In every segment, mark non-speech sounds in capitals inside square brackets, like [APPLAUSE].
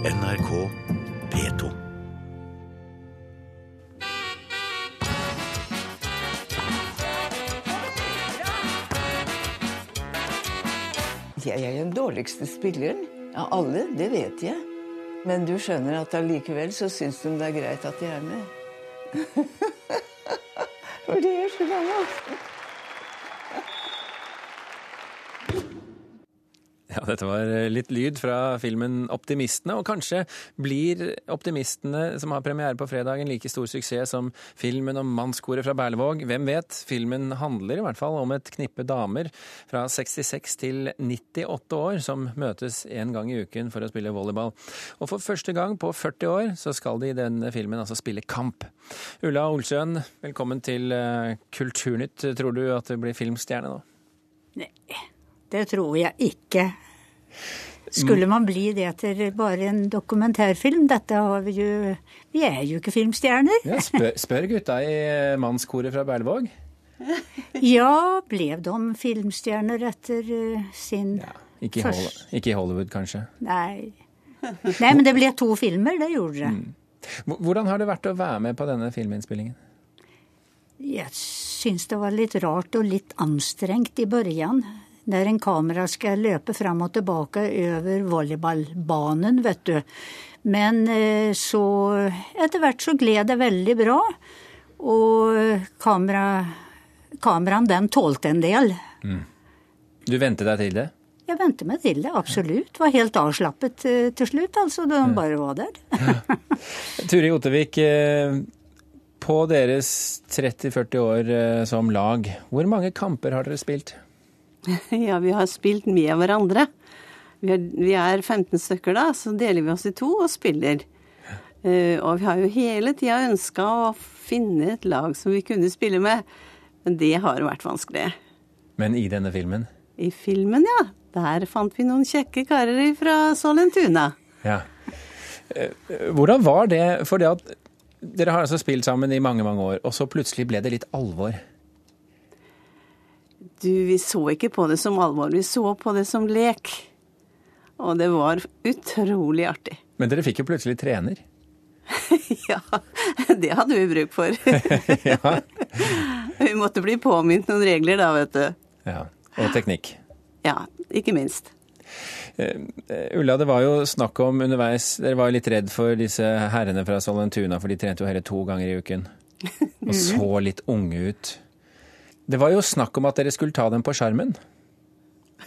NRK P2. Jeg er den dårligste spilleren av alle, det vet jeg. Men du skjønner at allikevel så syns de det er greit at jeg er med. [LAUGHS] For det er så gammelt. Dette var litt lyd fra filmen 'Optimistene', og kanskje blir 'Optimistene', som har premiere på fredag, en like stor suksess som filmen om mannskoret fra Berlevåg. Hvem vet? Filmen handler i hvert fall om et knippe damer fra 66 til 98 år som møtes en gang i uken for å spille volleyball. Og for første gang på 40 år så skal de i denne filmen altså spille kamp. Ulla Olsøen, velkommen til eh, Kulturnytt. Tror du at du blir filmstjerne nå? Nei, det tror jeg ikke. Skulle man bli det etter bare en dokumentarfilm? Dette har vi jo Vi er jo ikke filmstjerner. Ja, spør, spør gutta i eh, mannskoret fra Berlevåg. [LAUGHS] Ja, ble de filmstjerner etter eh, sin Ja, ikke, i Hollywood, ikke i Hollywood, kanskje. Nei. Nei, men det ble to filmer, det gjorde det. Hvor- Hvordan har det vært å være med på denne filminnspillingen? Jeg syns det var litt rart og litt anstrengt i børjan. Der en kamera skal løpe fram og tilbake over volleyballbanen, vet du. Men eh, så etter hvert så gled det veldig bra. Og kamera, kameraen den tålte en del. Du vente deg til det? Jeg vente meg til det, absolutt. Var helt avslappet eh, til slutt, altså. Hun bare var der. [LAUGHS] Turi Ottervik, eh, på deres 30-40 år som lag, hvor mange kamper har dere spilt? [LAUGHS] Ja, vi har spilt med hverandre. Vi er, vi er 15 stykker da, så deler vi oss i to og spiller. Uh, og vi har jo hele tida ønska å finne et lag som vi kunne spille med, men det har vært vanskelig. Men i denne filmen? I filmen, ja. Der fant vi noen kjekke karer fra Sollentuna. Ja. Eh, Hvordan var det? For det at dere har altså spilt sammen i mange, mange år, og så plutselig ble det litt alvor. Du, vi så ikke på det som alvor, vi så på det som lek. Og det var utrolig artig. [LAUGHS] Men dere fikk jo plutselig trener. Ja, det hadde vi bruk for. [LAUGHS] [LAUGHS] ja. Vi måtte bli påminnet noen regler da, vet du. ja. Og teknikk. Ja, ikke minst. Eh, Ulla, det var jo snakk om underveis Dere var jo litt redd for disse herrene fra Sollentuna, for de trente jo hele to ganger i uken. Og så litt unge ut. Det var jo snakk om at dere skulle ta dem på skjermen.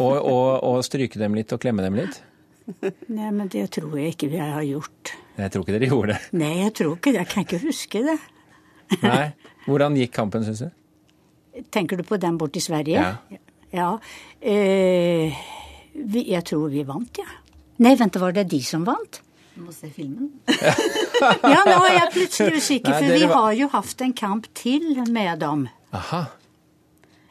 Og, og, og stryke dem litt og klemme dem litt. Nei, men det tror jeg ikke vi har gjort. Jeg tror ikke dere gjorde det. Nei, jeg tror ikke det. Jeg kan ikke huske det. Nei. Hvordan gikk kampen, syns du? Tenker du på den borte i Sverige? Ja. Ja. Eh, vi, jeg tror vi vant, ja. Nei, vent, var det de som vant? Du må se filmen. [LAUGHS] Ja, nå er jeg plutselig usikker, Nei, for dere vi var- har jo hatt en kamp til med dem Aha.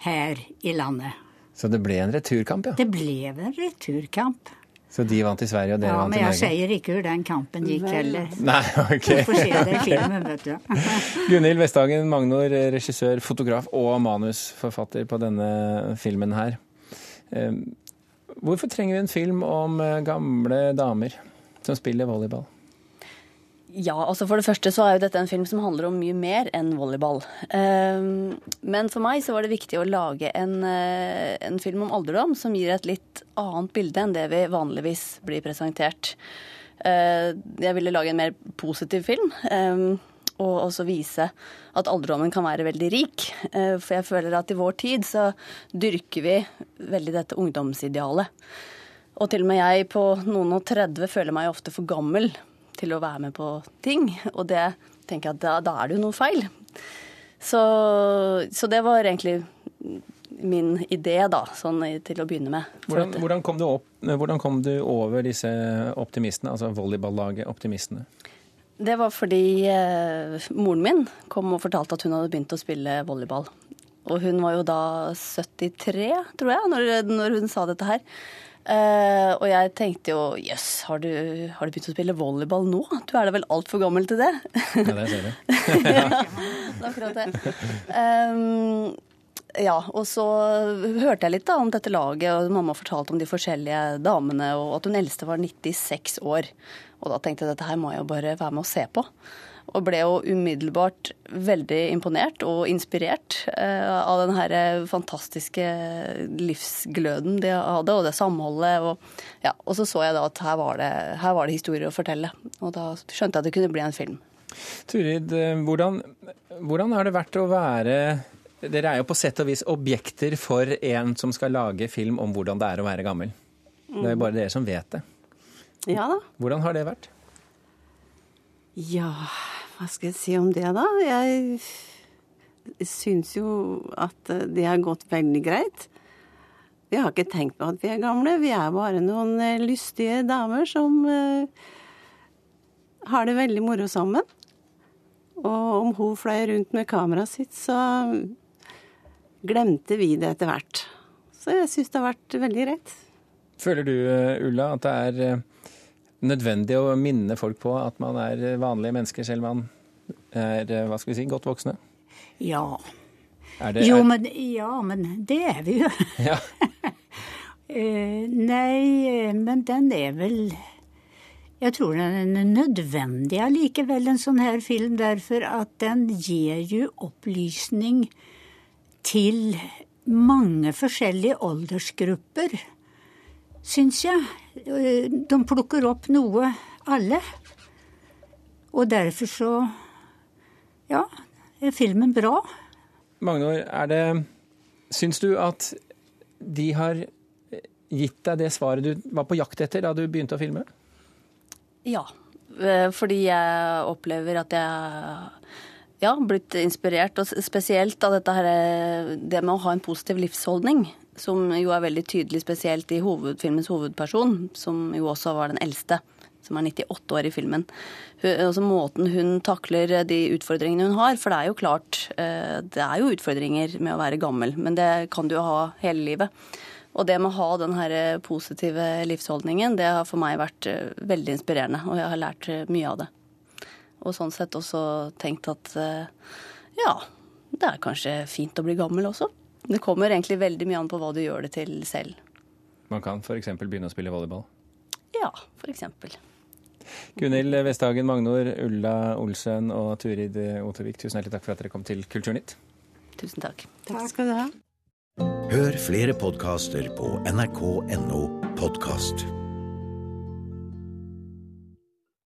Her i landet. Så det ble en returkamp, ja. Det ble en returkamp. Så de vant i Sverige, og dere Ja, vant men jeg sier ikke hvor den kampen gikk heller. Nei, ok. Du får se det i [LAUGHS] filmen, vet du. [LAUGHS] Gunhild Vesthagen Magnor, regissør, fotograf og manusforfatter på denne filmen her. Eh, Hvorfor trenger vi en film om eh, gamle damer som spiller volleyball? Ja, altså For det første så er jo dette en film som handler om mye mer enn volleyball. Ehm, Men for meg så var det viktig å lage en, eh, en film om alderdom som gir et litt annet bilde enn det vi vanligvis blir presentert. Eh, Jeg ville lage en mer positiv film. ehm, Og også vise at alderdommen kan være veldig rik. Eh, For jeg føler at i vår tid så dyrker vi veldig dette ungdomsidealet. Og til og med jeg på noen og 30 føler meg ofte for gammel til å være med på ting. Og det tenker jeg at da, da er det jo noe feil. Så, så det var egentlig min idé, da, sånn til å begynne med. Hvordan, hvordan, kom du opp, hvordan kom du over disse optimistene, altså volleyballaget Optimistene? Det var fordi eh, moren min kom og fortalte at hun hadde begynt å spille volleyball. Og hun var jo da 73, tror jeg, når, når hun sa dette her. Eh, og jeg tenkte jo jøss, har, du- har du begynt å spille volleyball nå? Du er da vel altfor gammel til det? Ja, det ser du. [LAUGHS] ja, det er akkurat det. Um, Ja, og så hørte jeg litt da om dette laget, og mamma fortalte om de forskjellige damene, og at hun eldste var 96 år. Og da tenkte jeg dette her må jeg jo bare være med og se på. Og ble jo umiddelbart veldig imponert og inspirert eh, av den her fantastiske livsgløden de hadde, og det samholdet. Og, ja, og så så jeg da at her var, det, her var det historier å fortelle. Og da skjønte jeg at det kunne bli en film. Turid, eh, hvordan, hvordan har det vært å være Dere er jo på sett og vis objekter for en som skal lage film om hvordan det er å være gammel. Det er jo bare dere som vet det. Ja da. Hvordan har det vært? Ja, hva skal jeg si om det, da? Jeg syns jo at det har gått veldig greit. Vi har ikke tenkt på at vi er gamle. Vi er bare noen eh, lystige damer som uh, har det veldig moro sammen. Og om hun fløy rundt med kameraet sitt, så glemte vi det etter hvert. Så jeg syns det har vært veldig greit. Føler du, eh, Ulla, at det er eh, nødvendig å minne folk på at man er vanlige mennesker, selv om man er eh, hva skal vi si, godt voksne? Ja. Det, Jo, men, ja, men det er vi jo. [LAUGHS] ja. uh, [LAUGHS] nei, men den er vel Jeg tror den er nødvendig allikevel, en sånn her film, derfor at den gir jo opplysning til mange forskjellige aldersgrupper, syns jeg. Eh, De plukker opp noe, alle. Og derfor så Ja, er filmen bra? Magnor, er det Syns du at de har gitt deg det svaret du var på jakt etter da du begynte å filme? Ja, eh, fordi jeg opplever at jeg ja, blitt inspirert, og spesielt av dette her, eh, det med å ha en positiv livsholdning. Som jo er veldig tydelig, spesielt i hovedfilmens hovedperson, som jo også var den eldste. Som er 98 år i filmen. Hun, altså Måten hun takler de utfordringene hun har. For det er jo klart, eh, det er jo utfordringer med å være gammel, men det kan du jo ha hele livet. Og det med å ha den her positive livsholdningen, det har for meg vært eh, veldig inspirerende. Og jeg har lært eh, mye av det. Og sånn sett også tenkt at eh, ja, det er kanskje fint å bli gammel også. Det kommer egentlig veldig mye an på hva du gjør det til selv. Man kan f.eks. begynne å spille volleyball. Ja, for eksempel. Gunhild Vesthagen, Magnor, Ulla Olsen og Turid Ottervik, tusen hjertelig takk for at dere kom til Kulturnytt. Tusen takk. Takk skal du ha. Hør flere podkaster på nrk.no podkast.